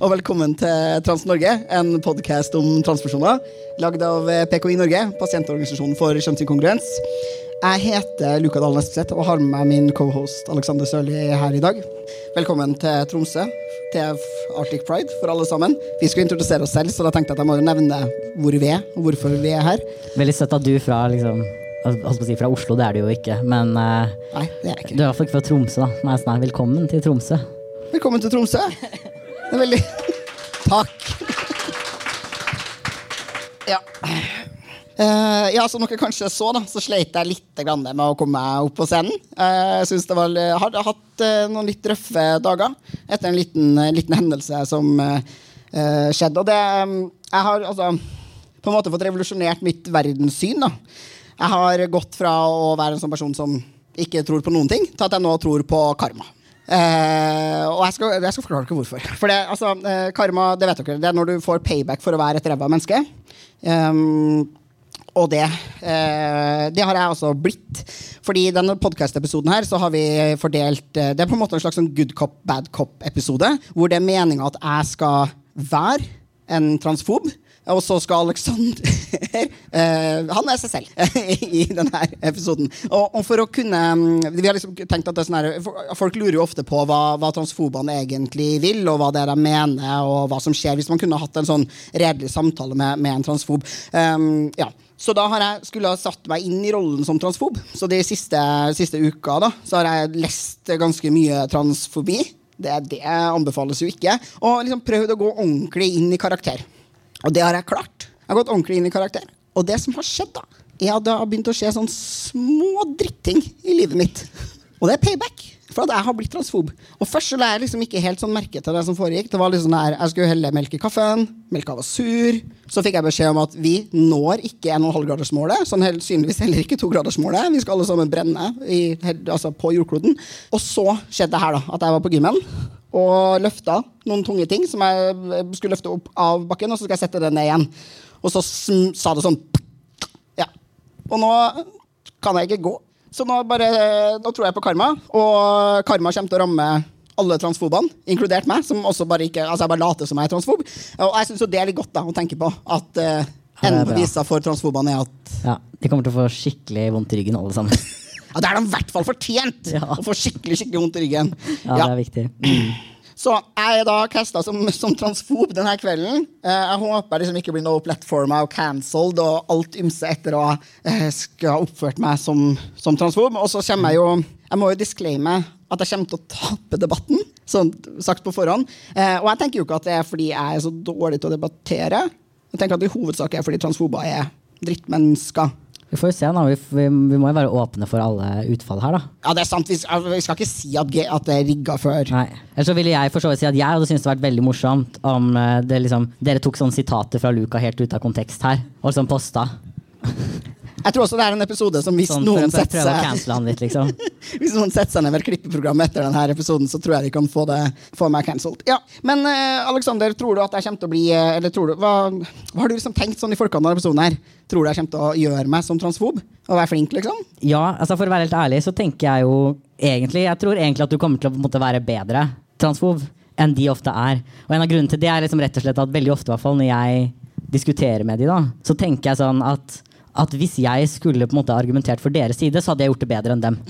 og velkommen til Trans-Norge, en podkast om transpersoner. Lagd av PKI Norge, pasientorganisasjonen for kjønnsinkongruens. Jeg heter Luka Dahl Espeseth og har med meg min cohost Alexander Sørli her i dag. Velkommen til Tromsø, til Arctic Pride for alle sammen. Vi skulle introdusere oss selv, så da tenkte jeg at jeg må nevne hvor vi er, og hvorfor vi er her. Veldig søtt at du fra liksom holdt på å si fra Oslo, det er du jo ikke, men uh, Nei, det er ikke. du er iallfall ikke fra Tromsø. da. Nei, sånn, velkommen til Tromsø. Velkommen til Tromsø. Det er veldig Takk. Ja. Uh, ja, som dere kanskje så, da, så sleit jeg litt grann med å komme meg opp på scenen. Eh, jeg synes det var, jeg hadde hatt uh, noen litt røffe dager etter en liten, en liten hendelse som eh, eh, skjedde. Og det Jeg har altså på en måte fått revolusjonert mitt verdenssyn. da. Jeg har gått fra å være en sånn person som ikke tror på noen ting, til at jeg nå tror på karma. Eh, og jeg skal, jeg skal forklare dere hvorfor. For det, altså, uh, Karma det vet dere, det er når du får payback for å være et ræva menneske. Um, og det, uh, det har jeg altså blitt. Fordi i denne podkast-episoden her så har vi fordelt Det er på en måte en slags sånn good cop, bad cop-episode. Hvor det er meninga at jeg skal være en transfob. Og så skal Alexander eh, Han er seg selv i denne episoden. Og, og, for å kunne mm, Vi har liksom tenkt at sånn her Folk lurer jo ofte på hva, hva transfobene egentlig vil, og hva det er de mener, og hva som skjer hvis man kunne hatt en sånn redelig samtale med, med en transfob. Um, ja. Så da har jeg skulle ha satt meg inn i rollen som transfob. Så de siste, siste uka da, så har jeg lest ganske mye transfobi. Det, det anbefales jo ikke. Og liksom prøvd å gå ordentlig inn i karakter. Og det har jeg klart. Jeg har gått ordentlig inn i karakter. Og det som har skjedd, da, er at det har begynt å skje sånn små dritting i livet mitt. Og det er payback. For at jeg har blitt transfob. Og først så la jeg liksom ikke helt sånn merke til det som foregikk. Det var liksom der, Jeg skulle helle melk i kaffen. Melka var sur. Så fikk jeg beskjed om at vi når ikke 1,5-gradersmålet. Sånn helt, synligvis heller ikke 2-gradersmålet. Vi skal alle sammen brenne i, altså på jordkloden. Og så skjedde det her, da. At jeg var på gymmen og løfta noen tunge ting som jeg skulle løfte opp av bakken, og så skal jeg sette det ned igjen. Og så sa det sånn Ja. Og nå kan jeg ikke gå. Så nå, bare, nå tror jeg på karma, og karma kommer til å ramme alle transfobene, inkludert meg, som også bare ikke Altså jeg bare later som jeg er transfob. Og jeg syns det er litt godt da, å tenke på at uh, enden på visa for transfobene er at Ja, De kommer til å få skikkelig vondt i ryggen, alle sammen. Ja, Det er de i hvert fall fortjent! Ja. Å få skikkelig skikkelig vondt i ryggen. Ja, ja. det er viktig. Mm. Så jeg er da casta som, som, transfob denne kvelden. Eh, jeg håper jeg liksom ikke blir noe platforma og cancelled og alt ymse etter å eh, ha oppført meg som, som, transfob. Og så kommer jeg jo Jeg må jo disclaime at jeg kommer til å tape debatten, sånn sagt på forhånd. Eh, og jeg tenker jo ikke at det er fordi jeg er så dårlig til å debattere. Jeg tenker at det i hovedsak er fordi transfober er drittmennesker. Vi får jo se da, vi, vi, vi, må jo være åpne for alle utfall her. da. Ja, det er sant. Vi skal, vi skal ikke si at, at, det er rigga før. Nei. Ellers så ville jeg for så vidt si at jeg hadde syntes det vært veldig morsomt om eh, det, liksom, dere tok sånne sitater fra Luca helt ut av kontekst her, og sånn posta. Jeg tror også det er en episode som hvis sånn, noen setter seg litt, liksom. Hvis noen setter seg ned med et klippeprogram etter denne episoden, så tror jeg de kan få, det, få meg cancelled. Ja, men uh, Alexander, tror du at jeg kommer til å bli eh, Eller tror du, hva, hva har du liksom tenkt sånn i forkant av episoden her? Tror du jeg kommer til å gjøre meg som transfob? Og være flink, liksom? Ja, altså for å være helt ærlig så tenker jeg jo egentlig Jeg tror egentlig at du kommer til å måtte være bedre transfob enn de ofte er. Og en av grunnene til det er liksom rett og slett at veldig ofte, i hvert fall når jeg diskuterer med de da, så tenker jeg sånn at at hvis jeg skulle på en måte argumentert for deres side, så hadde jeg gjort det bedre enn dem.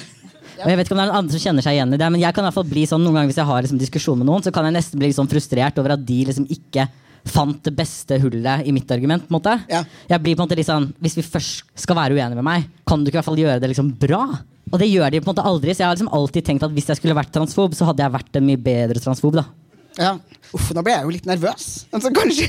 Og jeg vet ikke om det er noen andre som kjenner seg igjen i det, men jeg kan i hvert fall bli sånn noen ganger hvis jeg har liksom, diskusjon med noen, så kan jeg nesten bli liksom, frustrert over at de liksom ikke fant det beste hullet i mitt argument. på en måte. Ja. Jeg blir på en måte litt sånn, Hvis vi først skal være uenige med meg, kan du ikke i hvert fall gjøre det liksom bra? Og det gjør de på en måte aldri, så jeg har liksom alltid tenkt at hvis jeg skulle vært transfob, så hadde jeg vært en mye bedre transfob. da. Ja. Uff, nå ble jeg jo litt nervøs. Altså, kanskje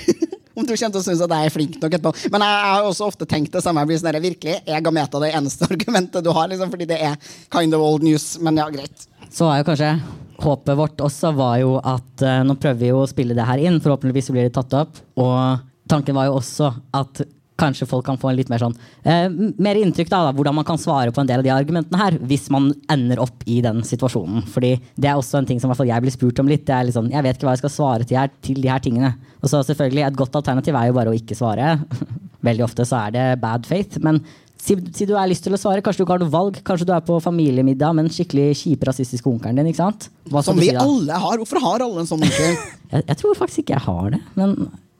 om du kommer til å synes at jeg er flink nok etterpå. Men jeg, jeg har også ofte tenkt det samme. Jeg blir sånn virkelig, Er Gameta det eneste argumentet du har? Liksom, fordi det er kind of old news. Men ja, greit. Så er jo kanskje håpet vårt også var jo at uh, nå prøver vi jo å spille det her inn. Forhåpentligvis blir det tatt opp. Og tanken var jo også at kanskje folk kan få en litt mer sånn eh, mer inntrykk da, da, hvordan man kan svare på en del av de argumentene her, hvis man ender opp i den situasjonen. Fordi det er også en ting som jeg blir spurt om litt. Det er litt sånn, Jeg vet ikke hva jeg skal svare til, her, til de her tingene. Og så selvfølgelig, Et godt alternativ er jo bare å ikke svare. Veldig ofte så er det bad faith. Men Si, si du har lyst til å svare, kanskje du ikke har noe valg. Kanskje du er på familiemiddag med den skikkelig kjipe rasistiske onkelen din. ikke sant? Som vi si alle har. Hvorfor har alle en sånn onkel? Jeg, jeg tror faktisk ikke jeg har det. Men,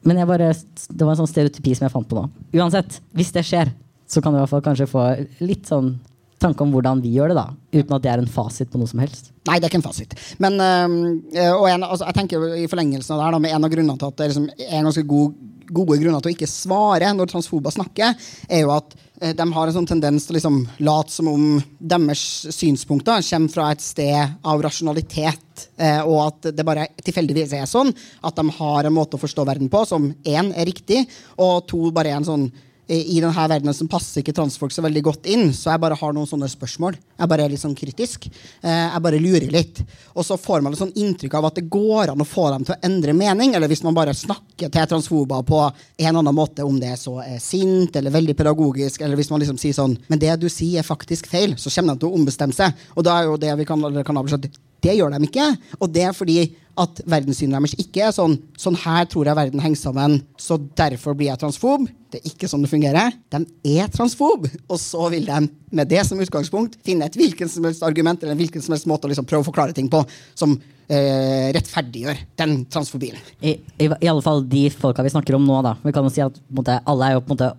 men bare, det var en sånn stereotypi som jeg fant på nå. Uansett, hvis det skjer, så kan du i hvert fall kanskje få litt sånn tanke om hvordan vi gjør det, da. Uten at det er en fasit på noe som helst. Nei, det er ikke en fasit. Men øh, og en, altså, jeg tenker i forlengelsen av det her, da, med en av grunnene til at det liksom er en ganske god, gode grunner til å ikke svare når transfober snakker, er jo at eh, de har en sånn tendens til å liksom late som om deres synspunkter kommer fra et sted av rasjonalitet, eh, og at det bare tilfeldigvis er sånn at de har en måte å forstå verden på som én er riktig, og to bare er en sånn i denne verdenen som passer ikke transfolk så veldig godt inn. Så jeg bare har noen sånne spørsmål. Jeg bare er litt sånn kritisk. Eh, Jeg bare lurer litt. Og så får man et sånn inntrykk av at det går an å få dem til å endre mening. Eller hvis man bare snakker til transfober på en eller annen måte, om det er så er sint eller veldig pedagogisk, eller hvis man liksom sier sånn Men det du sier, er faktisk feil. Så kommer de til å ombestemme seg. Og da er jo det vi kan, kan avsløre det gjør de ikke. Og det er fordi at verdenssynet deres ikke er sånn Sånn her tror jeg verden henger sammen, så derfor blir jeg transfob. Det er ikke sånn det fungerer. De er transfob, og så vil de med det som utgangspunkt finne et hvilken som helst argument eller en hvilken som helst måte å liksom prøve å forklare ting på som eh, rettferdiggjør den transfobien. I, i, I alle fall de folka vi snakker om nå. da Vi kan jo si at måte, alle er jo på en måte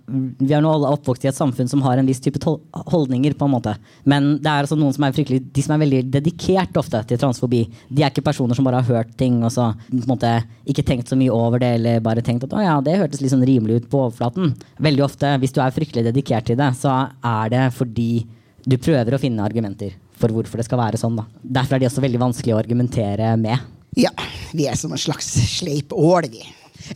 Vi er nå alle oppvokst i et samfunn som har en viss type holdninger. på en måte Men det er altså noen som er fryktelig De som er veldig dedikert ofte til transfobi, de er ikke personer som bare har hørt ting og så på en måte ikke tenkt så mye over det, eller bare tenkt at å ja, det hørtes litt sånn rimelig ut på overflaten. Veldig ofte, hvis du er fryktelig dedikert til det, så er det fordi du prøver å finne argumenter for hvorfor det skal være sånn. da Derfor er de også veldig vanskelig å argumentere med. Ja, vi er som en slags sleipål, vi.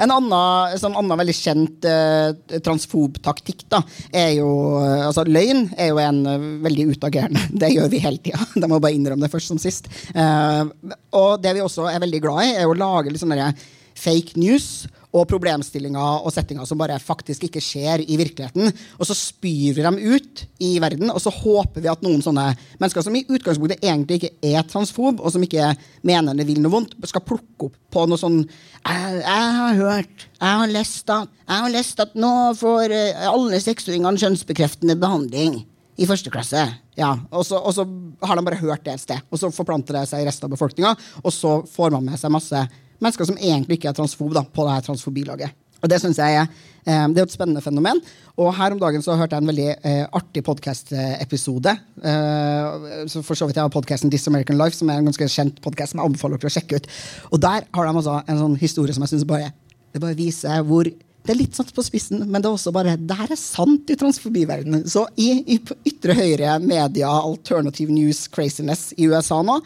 En annen, sånn annen veldig kjent eh, transfob-taktikk da, er jo eh, altså Løgn er jo en eh, veldig utagerende. Det gjør vi hele tida. De må bare innrømme det først som sist. Eh, og det vi også er veldig glad i, er å lage litt sånne fake news og problemstillinger og settinger som bare faktisk ikke skjer i virkeligheten. Og så spyr vi dem ut i verden, og så håper vi at noen sånne mennesker som i utgangspunktet egentlig ikke er transfob, og som ikke mener det vil noe vondt, skal plukke opp på noe sånn Jeg, jeg har hørt, jeg har lest at, jeg har lest at nå får eh, alle seksåringene kjønnsbekreftende behandling. I første klasse. Ja, og så, og så har de bare hørt det et sted. Og så forplanter det seg i resten av befolkninga, og så får man med seg masse mennesker som egentlig ikke er transfob da, på det her transfobilaget. Og Det synes jeg er, eh, det er et spennende fenomen. Og Her om dagen så hørte jeg en veldig eh, artig podkast-episode. Eh, for så vidt jeg har podkasten This American Life, som er en ganske kjent podkast som jeg anbefaler dere å sjekke ut. Og Der har de altså en sånn historie som jeg synes bare, det bare viser hvor det er litt satt på spissen, men det er også bare det her er sant i transfobiverdenen. Så i, i ytre høyre media, alternative news craziness i USA nå,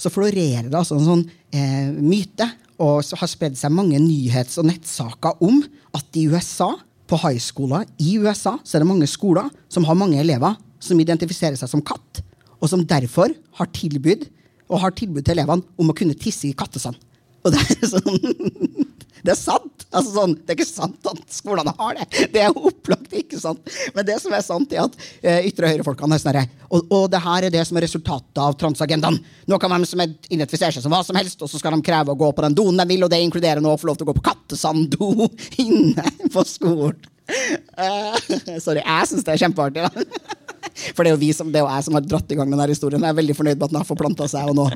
så florerer det altså en sånn eh, myte, og så har spredd seg mange nyhets- og nettsaker om at i USA, på highskoler i USA, så er det mange skoler som har mange elever som identifiserer seg som katt, og som derfor har tilbud, og har tilbud til elevene om å kunne tisse i kattesand. Og det er sånn Det er sant! Altså sånn, det er ikke sant at skolene har det. Det er opplagt ikke sant. Men det som er sant, er at eh, ytre høyre-folkene er sånn og, og det her er det som er resultatet av transagendaen. Nå kan de som identifiserer seg som hva som helst, og så skal de kreve å gå på den doen de vil, og det inkluderer nå å få lov til å gå på kattesanddo inne på skolen. Uh, sorry, jeg syns det er kjempeartig. da. For det er jo vi som, det er jo jeg som har dratt i gang denne historien. Jeg er veldig fornøyd med at den har forplanta seg og nå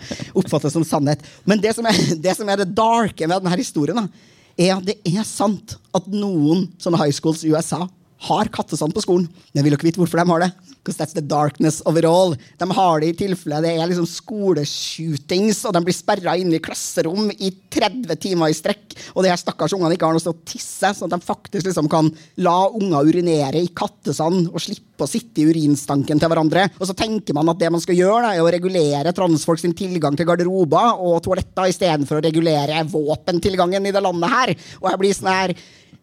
oppfattes som sannhet. Men det som er det, som er det darke med denne historien, da, er det er sant at noen sånne high schools i USA har kattesand på skolen. Men vil dere vite hvorfor de har det? Because that's the darkness of it all. De har det i tilfelle det er liksom skoleshootings, og de blir sperra inne i klasserom i 30 timer i strekk, og de her stakkars ungene ikke har noe sted å tisse, sånn at de faktisk liksom kan la unger urinere i kattesand og slippe å sitte i urinstanken til hverandre. Og så tenker man at det man skal gjøre, da, er å regulere transfolk sin tilgang til garderober og toaletter istedenfor å regulere våpentilgangen i det landet her. Og jeg blir sånn her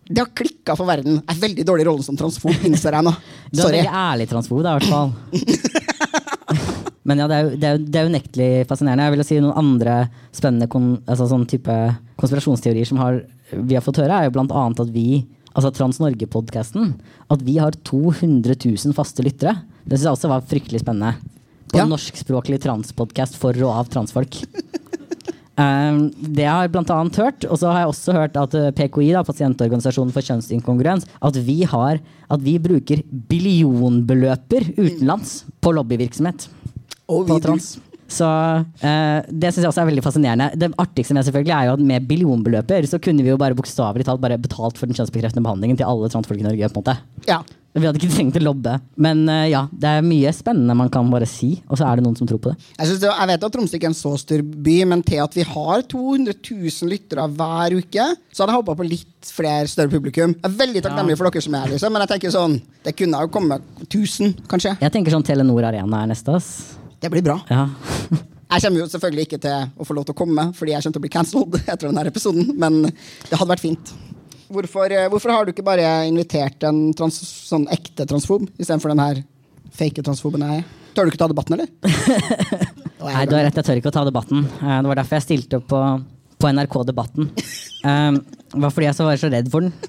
det har klikka for verden. Jeg er veldig dårlig i rollen som transfob, innser jeg nå. Du er Sorry. veldig ærlig transfob, da, i hvert fall. Men ja, det er, jo- det er, jo- det er unektelig fascinerende. Jeg vil jo si Noen andre spennende kon, altså sånn type konspirasjonsteorier som har, vi har fått høre, er jo blant annet at vi, altså Trans Norge-podkasten, at vi har 200 000 faste lyttere. Det syns jeg også var fryktelig spennende. På Ja. en norskspråklig transpodkast for og av transfolk. Um, det har jeg blant annet hørt, og så har jeg også hørt at eh, PKI, da, pasientorganisasjonen for kjønnsinkongruens, at vi, har, at vi bruker billionbeløper utenlands på lobbyvirksomhet Og på trans. Så eh, Det syns jeg også er veldig fascinerende. Det artigste med selvfølgelig er jo at med billionbeløper så kunne vi jo bare bokstavelig talt bare betalt for den kjønnsbekreftende behandlingen til alle transfolk i Norge. på en måte. Ja. Vi hadde ikke trengt å lobbe. Men uh, ja, det er mye spennende man kan bare si, og så er det noen som tror på det. Jeg, det, jeg vet at Tromsø ikke er en så stor by, men til at vi har 200 000 lyttere hver uke, så hadde jeg håpa på litt flere større publikum. Jeg er veldig takknemlig for dere som er her, liksom, men jeg tenker sånn, det kunne jo kommet 1000, kanskje. Jeg tenker sånn Telenor Arena er neste. ass. Det blir bra. Ja. Jeg kommer jo selvfølgelig ikke til å få lov til å komme, fordi jeg kommer til å bli cancelled etter denne episoden, men det hadde vært fint. Hvorfor, eh, hvorfor har du ikke bare invitert en trans, sånn ekte transfob istedenfor den her fake transfoben jeg er? Tør du ikke ta debatten, eller? Nei, du har rett, jeg tør ikke å ta debatten. Eh, Det var derfor jeg stilte opp på, på NRK Debatten. Um, det var fordi jeg så var så redd for den.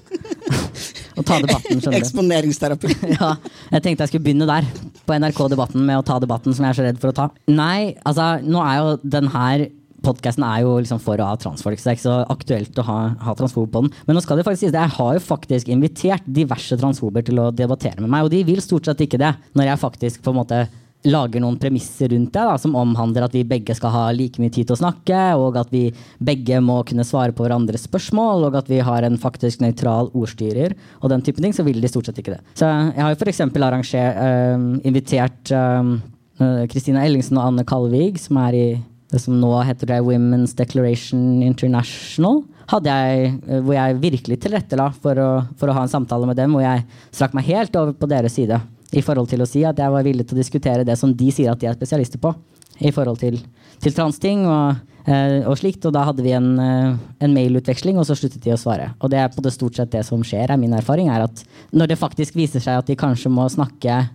Å ta debatten, skjønner du. Eksponeringsterapi. Ja, jeg tenkte jeg skulle begynne der, på NRK Debatten, med å ta debatten som jeg er så redd for å ta. Nei, altså, nå er jo den her podkasten er jo liksom for å ha transfolk, så det er ikke så aktuelt å ha, ha transfob på den. Men nå skal det faktisk sies, jeg har jo faktisk invitert diverse transfober til å debattere med meg, og de vil stort sett ikke det, når jeg faktisk på en måte lager noen premisser rundt det, da, som omhandler at vi begge skal ha like mye tid til å snakke, og at vi begge må kunne svare på hverandres spørsmål, og at vi har en faktisk nøytral ordstyrer, og den type ting, så vil de stort sett ikke det. Så jeg har jo f.eks. arrangert, øh, invitert øh, Kristina Ellingsen og Anne Kalvig, som er i det som nå heter det Women's Declaration International, hadde jeg, øh, hvor jeg virkelig tilrettela for for å ha en samtale med dem, hvor jeg strakk meg helt over på deres side i forhold til å si at jeg var villig til å diskutere det som de sier at de er spesialister på, i forhold til, til transting og, eh, og slikt. Og da hadde vi en, eh, en mailutveksling, og så sluttet de å svare. Og det er på det stort sett det som skjer, er min erfaring, er at når det faktisk viser seg at de kanskje må snakke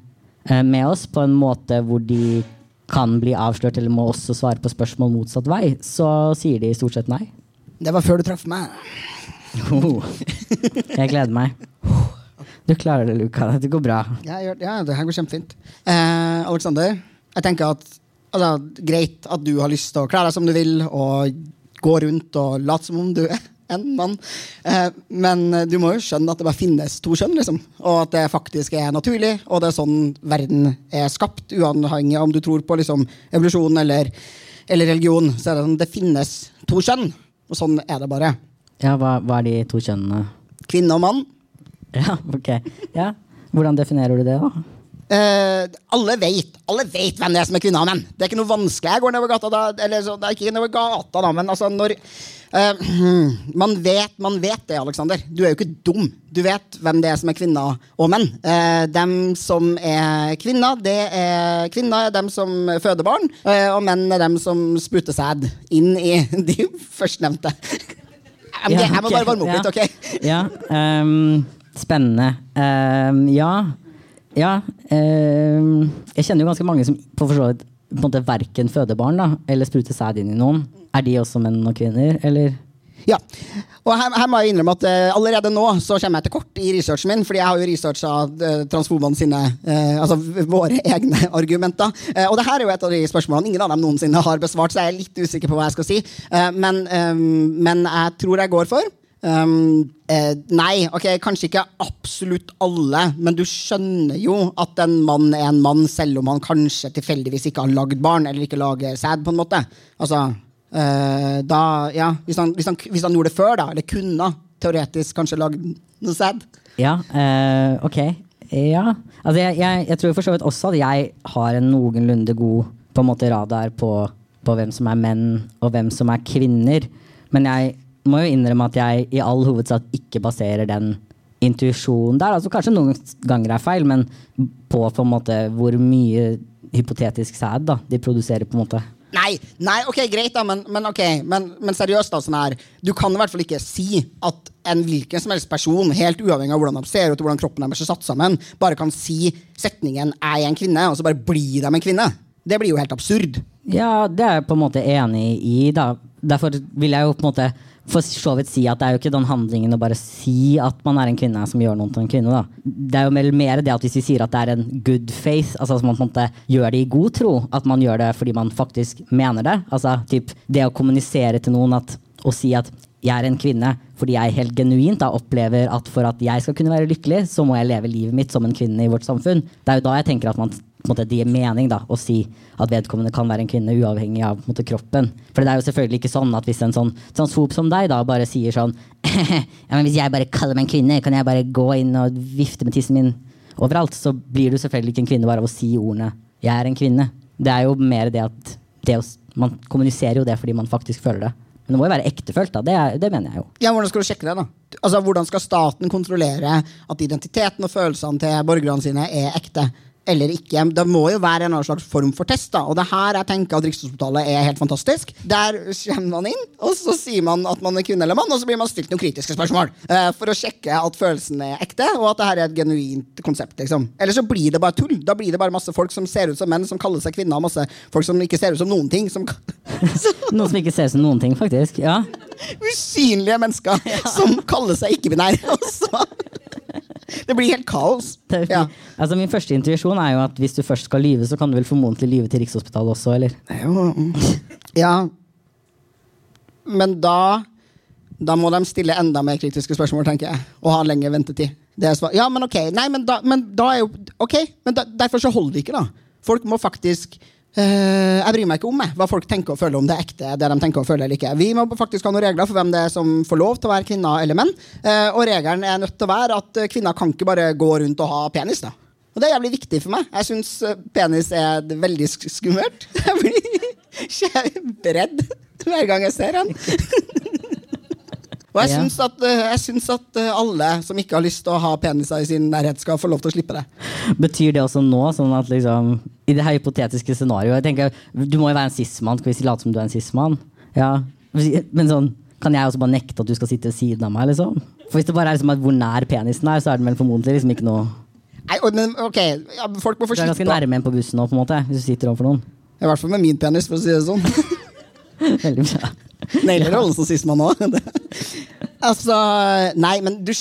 eh, med oss på en måte hvor de kan bli avslørt eller må også svare på spørsmål motsatt vei, så sier de stort sett nei. Det var før du traff meg. Oh. Jeg gleder meg. Du klarer det, Luka. Det går bra. Ja, ja, det her går kjempefint. Eh, Alexander, jeg tenker at altså, greit at du har lyst til å kle deg som du vil, og gå rundt og late som om du er en mann, eh, men du må jo skjønne at det bare finnes to kjønn, liksom. Og at det faktisk er naturlig, og det er sånn verden er skapt, uavhengig av om du tror på liksom, evolusjon eller, eller religion. Så er det sånn, det finnes to kjønn, og sånn er det bare. Ja, hva, hva er de to kjønnene? Kvinne og mann. Ja, ok. Ja. Hvordan definerer du det, da? Eh, alle vet Alle vet hvem det er som er kvinner og menn. Det er ikke noe vanskelig. Jeg går nedover gata da, eller så, det er ikke nedover gata da, men altså når uh, man, vet, man vet det, Alexander. Du er jo ikke dum. Du vet hvem det er som er kvinner og menn. Uh, dem som er kvinner, det er kvinner er dem som føder barn, og menn er dem som spruter sæd inn i de førstnevnte. Jeg, jeg må bare varme opp ja. litt, ok? Ja, um, spennende. Um, ja. Ja. Eh, jeg kjenner jo ganske mange som på for så vidt på en måte verken føder barn da, eller spruter sæd inn i noen. Er de også menn og kvinner, eller? Ja, og her, her må jeg innrømme at uh, allerede nå så kommer jeg til kort i researchen min, fordi jeg har jo researcha uh, transfobene sine, uh, altså våre egne argumenter. Eh, og det her er jo et av de spørsmålene ingen av dem noensinne har besvart, så jeg er litt usikker på hva jeg skal si. Eh, men, eh, men jeg tror jeg går for Um, eh, nei, ok, kanskje ikke absolutt alle, men du skjønner jo at en mann er en mann, selv om han kanskje tilfeldigvis ikke har lagd barn, eller ikke lager sæd, på en måte. Altså, eh, da, ja, hvis han, hvis, han, hvis han gjorde det før, da, eller kunne teoretisk kanskje lagd noe sæd. Ja, eh, ok. Ja. Altså, jeg, jeg, jeg tror for så vidt også at jeg har en noenlunde god på en måte radar på, på hvem som er menn, og hvem som er kvinner. Men jeg må jo innrømme at jeg i all hovedsak ikke baserer den intuisjonen der. Altså Kanskje noen ganger er feil, men på på en måte hvor mye hypotetisk sæd da, de produserer. på en måte. Nei, nei, ok, greit da, men, men, ok, men, men seriøst da, sånn her Du kan i hvert fall ikke si at en hvilken som helst person, helt uavhengig av hvordan de ser ut, og hvordan kroppen deres er satt sammen, bare kan si setningen 'jeg er en kvinne', og så bare blir de en kvinne. Det blir jo helt absurd. Ja, det er jeg på en måte enig i. da. Derfor vil jeg jo på en måte for så vidt si at det er jo ikke den handlingen å bare si at man er en kvinne som gjør noe til en kvinne. da. Det er jo mer, det at hvis vi sier at det er en good faith, altså at man på en måte gjør det i god tro, at man gjør det fordi man faktisk mener det. Altså typ, det å kommunisere til noen at, og si at jeg er en kvinne fordi jeg helt genuint da opplever at for at jeg skal kunne være lykkelig, så må jeg leve livet mitt som en kvinne i vårt samfunn. Det er jo da jeg tenker at man måte, det gir mening da, å si at vedkommende kan være en kvinne uavhengig av måte, kroppen. For det er jo selvfølgelig ikke sånn at hvis en sånn transfob som deg da bare sier sånn ja, Hvis jeg bare kaller meg en kvinne, kan jeg bare gå inn og vifte med tissen min overalt? Så blir du selvfølgelig ikke en kvinne bare av å si ordene 'jeg er en kvinne'. Det er jo mer det at det å, man kommuniserer jo det fordi man faktisk føler det. Men det må jo være ektefølt, da. Det, er, det, mener jeg jo. Ja, Hvordan skal du sjekke det? da? Altså, Hvordan skal staten kontrollere at identiteten og følelsene til borgerne sine er ekte? Eller ikke. Det må jo være en slags form for test. da, og det her jeg tenker at Rikshospitalet er helt fantastisk. Der kommer man inn, og så sier man at man er kvinne eller mann, og så blir man stilt noen kritiske spørsmål uh, for å sjekke at følelsen er ekte, og at det her er et genuint konsept. liksom. Eller så blir det bare tull. Da blir det bare masse folk som ser ut som menn, som kaller seg kvinner, og masse folk som ikke ser ut som noen ting. Som noen som ikke ser ut som noen ting, faktisk. ja. Usynlige mennesker ja. som kaller seg ikke-binære. Det blir helt kaos. Ja. Altså, min første intuisjon er jo at hvis du først skal lyve, så kan du vel formodentlig lyve til Rikshospitalet også, eller? Ja. Men da da må de stille enda mer kritiske spørsmål, tenker jeg. Og ha lengre ventetid. ja, men ok. Nei, men da, men da er jo Ok, men da, derfor så holder det ikke, da. Folk må faktisk Uh, jeg bryr meg ikke om meg, hva folk tenker og føler om det er ekte. det de tenker og føler eller ikke. Vi må faktisk ha noen regler for hvem det er som får lov til å være kvinner eller menn. Uh, og regelen er nødt til å være at kvinner kan ikke bare gå rundt og ha penis. da. Og det er jævlig viktig for meg. Jeg syns eh, penis er veldig skummelt. Jeg blir redd hver gang jeg ser den. Og jeg syns at, jeg at, alle som ikke har lyst til å ha peniser i sin nærhet, skal få lov til å slippe det. Betyr det også nå, sånn at liksom I det her hypotetiske scenarioet tenker Du må jo være en cis-mann. Skal vi late som du er en cis-mann? Ja. Men sånn kan jeg også bare nekte at du skal sitte ved siden av meg? liksom? For Hvis det bare er liksom hvor nær penisen er, så er den vel formodentlig liksom ikke noe Nei, men ok, ja, folk må få Du er ganske nærme en på bussen nå, på en måte, hvis du sitter overfor noen. I hvert fall med min penis, for å si det sånn. Veldig bra. Nailer rollen som sistemann òg. altså, nei, men du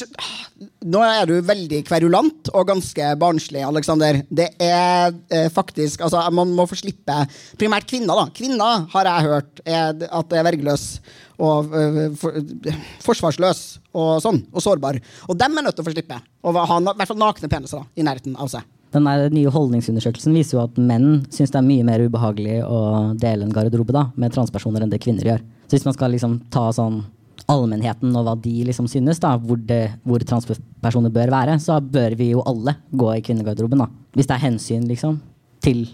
Nå er du veldig kverulant og ganske barnslig, Aleksander. Det er eh, faktisk Altså, man må få slippe Primært kvinner, da. Kvinner, har jeg hørt, er at er vergeløs og uh, for, forsvarsløs og sånn, og sårbar. Og dem er nødt til å få slippe. Og ha i hvert fall nakne peniser da, i nærheten av seg. Den nye holdningsundersøkelsen viser jo at menn syns det er mye mer ubehagelig å dele en garderobe da, med transpersoner enn det kvinner gjør. Så hvis man skal liksom ta sånn allmennheten og hva de liksom synes, da, hvor, det, hvor, transpersoner bør være, så bør vi jo alle gå i kvinnegarderoben. da. Hvis det er hensyn liksom, til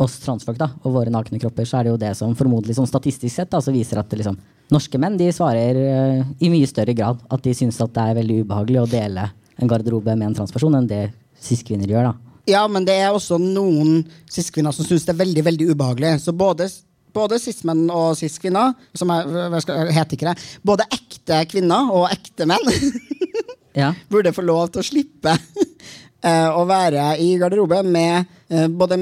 oss transfolk da, og våre nakne kropper, så er det jo det som formodentlig sånn statistisk sett da, så viser at liksom, norske menn de svarer uh, i mye større grad at de syns at det er veldig ubehagelig å dele en garderobe med en transperson enn det cis-kvinner gjør. da. Ja, men det er også noen cis-kvinner som syns det er veldig veldig ubehagelig. Så både, både cis-menn og cis-kvinner, som er, heter ikke det, både ekte kvinner og ekte menn, ja. burde få lov til å slippe uh, å være i garderobe med uh, både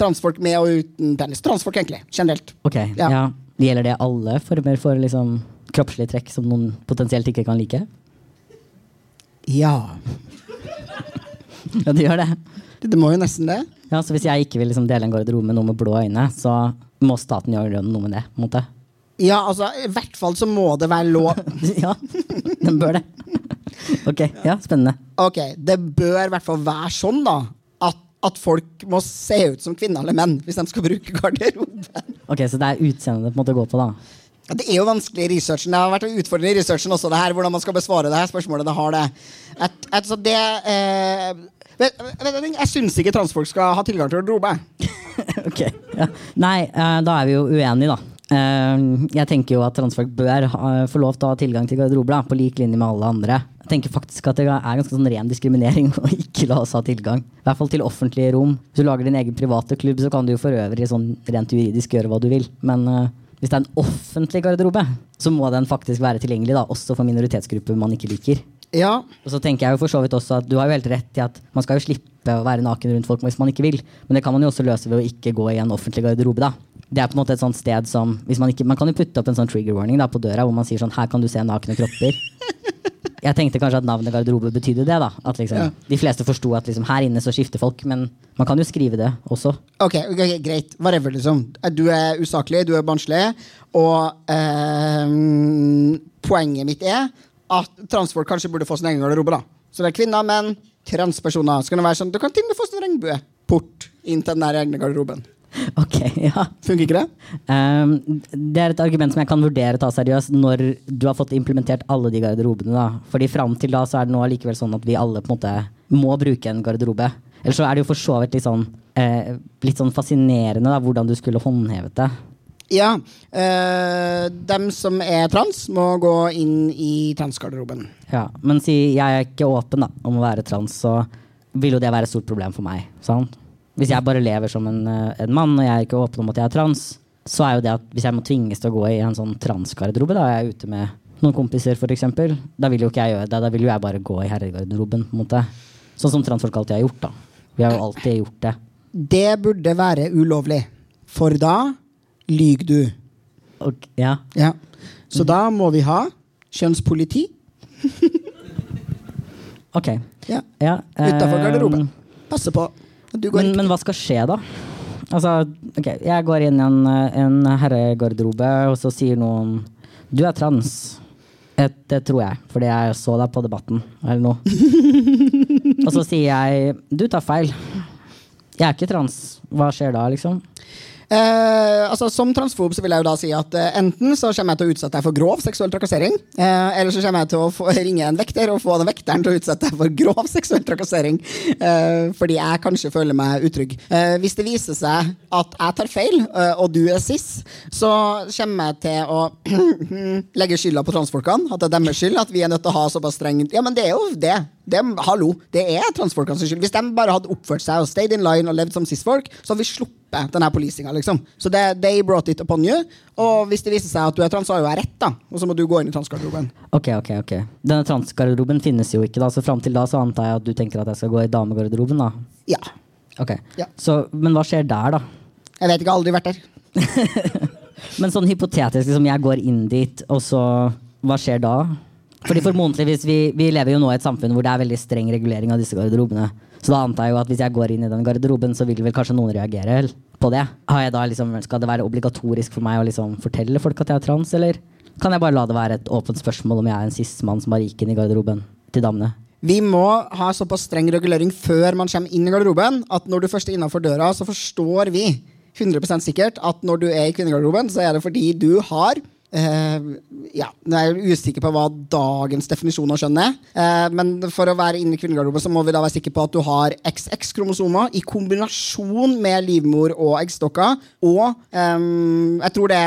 transfolk med og uten penis. Transfolk, egentlig. Generelt. Ok, ja. ja. Gjelder det alle former for liksom, kroppslige trekk som noen potensielt ikke kan like? Ja. ja, det gjør det. Det må jo nesten det. Ja, så Hvis jeg ikke vil liksom dele en garderobe med noen med blå øyne, så må staten gjøre noe med det? måte. Ja, altså, i hvert fall så må det være lov. ja, den bør det. ok, ja, spennende. Ok, Det bør i hvert fall være sånn, da. At, at folk må se ut som kvinner eller menn hvis de skal bruke garderoben. ok, Så det er utseendet det på en måte går på, da? Ja, det er jo vanskelig i researchen. Det har vært utfordrende i researchen også, det her, hvordan man skal besvare det her spørsmålet. Det har det. Et, et, det eh, jeg syns ikke transfolk skal ha tilgang til garderobe. ok, ja. Nei, uh, da er vi jo uenige, da. Uh, jeg tenker jo at transfolk bør få lov til å ha tilgang til garderobe på lik linje med alle andre. Jeg tenker faktisk at det er ganske sånn ren diskriminering å ikke la oss ha tilgang. I hvert fall til offentlige rom. Hvis du lager din egen private klubb, så kan du jo for øvrig sånn rent juridisk gjøre hva du vil. Men uh, hvis det er en offentlig garderobe, så må den faktisk være tilgjengelig da, også for minoritetsgrupper man ikke liker. Ja. Og så tenker jeg jo for så vidt også at Du har jo helt rett i at man skal jo slippe å være naken rundt folk hvis man ikke vil. Men det kan man jo også løse ved å ikke gå i en offentlig garderobe. da. Det er på en måte et sånt sted som hvis Man ikke, man kan jo putte opp en sånn trigger warning da, på døra hvor man sier sånn Her kan du se nakne kropper. Jeg tenkte kanskje at navnet garderobe betydde det. da At liksom, Ja. De fleste forsto at liksom, her inne så skifter folk, men man kan jo skrive det også. Ok, okay greit. Whatever, liksom. Du er usaklig, du er barnslig, og eh, poenget mitt er at transfolk kanskje burde få sin egen garderobe. da. Så det er kvinner, menn, transpersoner. Så kan det være sånn, Du kan til og med få sin regnbueport inn til den der egne garderoben. Ok, ja Funker ikke det? Um, det er et argument som jeg kan vurdere å ta seriøst når du har fått implementert alle de garderobene. da Fordi fram til da så er det nå allikevel sånn at vi alle på en måte må bruke en garderobe. Eller så er det jo for så vidt litt sånn, eh, litt sånn fascinerende da hvordan du skulle håndhevet det. Ja. Øh, dem som er trans, må gå inn i transgarderoben. Ja, Men si jeg er ikke åpen da om å være trans, så vil jo det være et stort problem for meg. sant? Hvis jeg bare lever som en, eh, en mann og jeg er ikke åpen om at jeg er trans, så er jo det at hvis jeg må tvinges til å gå i en sånn transgarderobe, da er jeg ute med noen kompiser f.eks., da vil jo ikke jeg gjøre det. Da vil jo jeg bare gå i herregarderoben. på en måte. Sånn som transfolk alltid har gjort. da. Vi har jo alltid gjort det. Det burde være ulovlig, for da lyver du. Okay, ja. Ja. Så da må vi ha kjønnspoliti Ok. ja. Ja, utafor eh, garderoben. Passe på. Du går Men, men hva skal skje da? Altså, ok, Jeg går inn i en, en herregarderobe, og så sier noen Du er trans. Det, det tror jeg, fordi jeg så deg på Debatten eller noe. og så sier jeg Du tar feil. Jeg er ikke trans. Hva skjer da, liksom? Eh, altså Som transfob så vil jeg jo da si at eh, enten så kommer jeg til å utsette deg for grov seksuell trakassering, eh, eller så kommer jeg til å få, ringe en vekter og få den vekteren til å utsette deg for grov seksuell trakassering. eh, fordi jeg kanskje føler meg utrygg. Eh, hvis det viser seg at jeg tar feil, eh, og du er cis, så kommer jeg til å legge skylda på transfolkene. At det er deres skyld at vi er nødt til å ha såpass streng Ja, men det er jo det. Det hallo, det er transfolkenes skyld. Hvis de bare hadde oppført seg og stayed in line og levd som cis-folk, så hadde vi sluppet denne policinga. liksom. Så det, they brought it upon you. Og hvis det viser seg at du er trans, så har jo jeg rett, da. Og så må du gå inn i transgarderoben. Ok, ok, ok. Denne transgarderoben finnes jo ikke, da, så fram til da så antar jeg at du tenker at jeg skal gå i damegarderoben, da. Ja. Ok. Ja. Så, men hva skjer der, da? Jeg vet ikke, jeg har aldri vært der. Men sånn hypotetisk, liksom, jeg går inn dit, og så Hva skjer da? Fordi formodentligvis, vi, vi lever jo nå i et samfunn hvor det er veldig streng regulering av disse garderobene. Så da antar jeg jo at hvis jeg går inn i den garderoben, så vil vel kanskje noen reagere på det. Har jeg da liksom, skal det være obligatorisk for meg å liksom fortelle folk at jeg er trans, eller kan jeg bare la det være et åpent spørsmål om jeg er en sismann som bare gikk inn i garderoben til damene? Vi må ha såpass streng regulering før man kommer inn i garderoben, at når du først er innafor døra, så forstår vi 100% sikkert at når du er i kvinnegarderoben, så er det fordi du har eh, ja, Jeg er usikker på hva dagens definisjon av kjønn er. Uh, men for å være inne i kvinnegarderoben så må vi da være sikre på at du har XX-kromosomer i kombinasjon med livmor og eggstokker. Og um, jeg tror det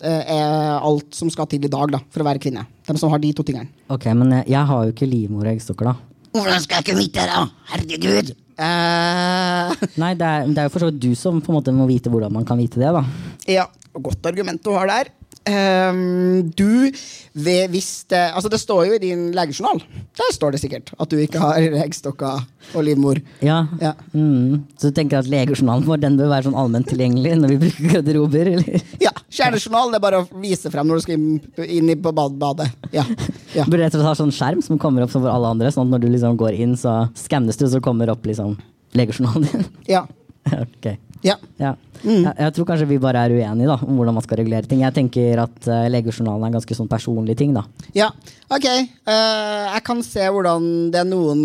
eh, er alt som skal til i dag da, for å være kvinne. De som har de to tingene. Ok, men jeg har jo ikke livmor og eggstokker, da. Hvordan skal jeg ikke vite det, da? Herregud! Uh... Nei, det er, det er jo for så vidt du som på en måte må vite hvordan man kan vite det, da. ja, godt argument du har der. Ehm, du ved, hvis det, altså det står jo i din legejournal. Der står det sikkert at du ikke har eggstokker og livmor. Ja. Ja. Mm. Så du tenker at legejournalen vår den bør være sånn allment tilgjengelig når vi bruker garderober? eller? Ja, Kjernejournal det er bare å vise frem når du skal inn, på badet. Ja. ja. Burde rett og slett ha sånn skjerm som kommer opp som for alle andre, sånn at når du liksom går inn, så skannes du, så kommer opp liksom legejournalen din. ja. ok. Ja. Ja. Jeg, jeg tror kanskje vi bare er uenige da, om hvordan man skal regulere ting. Jeg tenker at uh, legejournalen er en ganske sånn personlig ting. da. Ja, ok. Uh, jeg kan se hvordan det er noen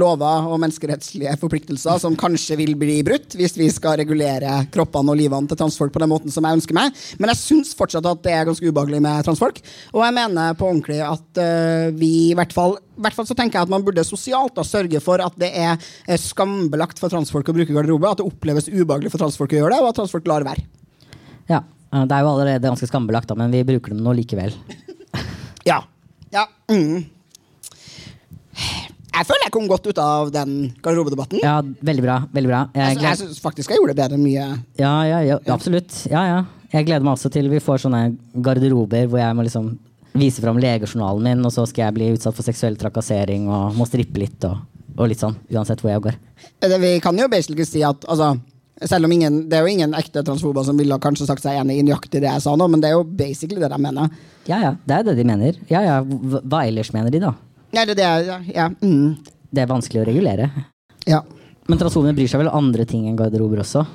lover og menneskerettslige forpliktelser som kanskje vil bli brutt hvis vi skal regulere kroppene og livene til transfolk på den måten som jeg ønsker meg. Men jeg syns fortsatt at det er ganske ubehagelig med transfolk. Og jeg mener på ordentlig at uh, vi i hvert fall i hvert fall så tenker jeg at Man burde sosialt da sørge for at det er eh, skambelagt for transfolk å bruke garderobe. At det oppleves ubehagelig for transfolk å gjøre det, og at transfolk lar være. Ja, Det er jo allerede ganske skambelagt, da, men vi bruker dem nå likevel. Ja. ja. Mm. Jeg føler jeg kom godt ut av den garderobedebatten. Ja, Veldig bra. veldig bra. Jeg altså, jeg syns faktisk jeg gjorde det bedre enn mye. ja, ja, ja, absolutt. Ja, ja. Jeg gleder meg også til vi får sånne garderober hvor jeg må liksom vise fram legejournalen min, og så skal jeg bli utsatt for seksuell trakassering og må strippe litt og, og litt sånn, uansett hvor jeg går. Det, vi kan jo basically si at altså, selv om ingen, Det er jo ingen ekte transfober som ville kanskje sagt seg enig i nøyaktig det jeg sa nå, men det er jo basically det de mener. Ja ja, det er det de mener. Ja ja, hva ellers mener de, da? Ja, det, er, ja, ja, mm, Det er vanskelig å regulere. ja. Men transfobene bryr seg vel andre ting enn garderober også?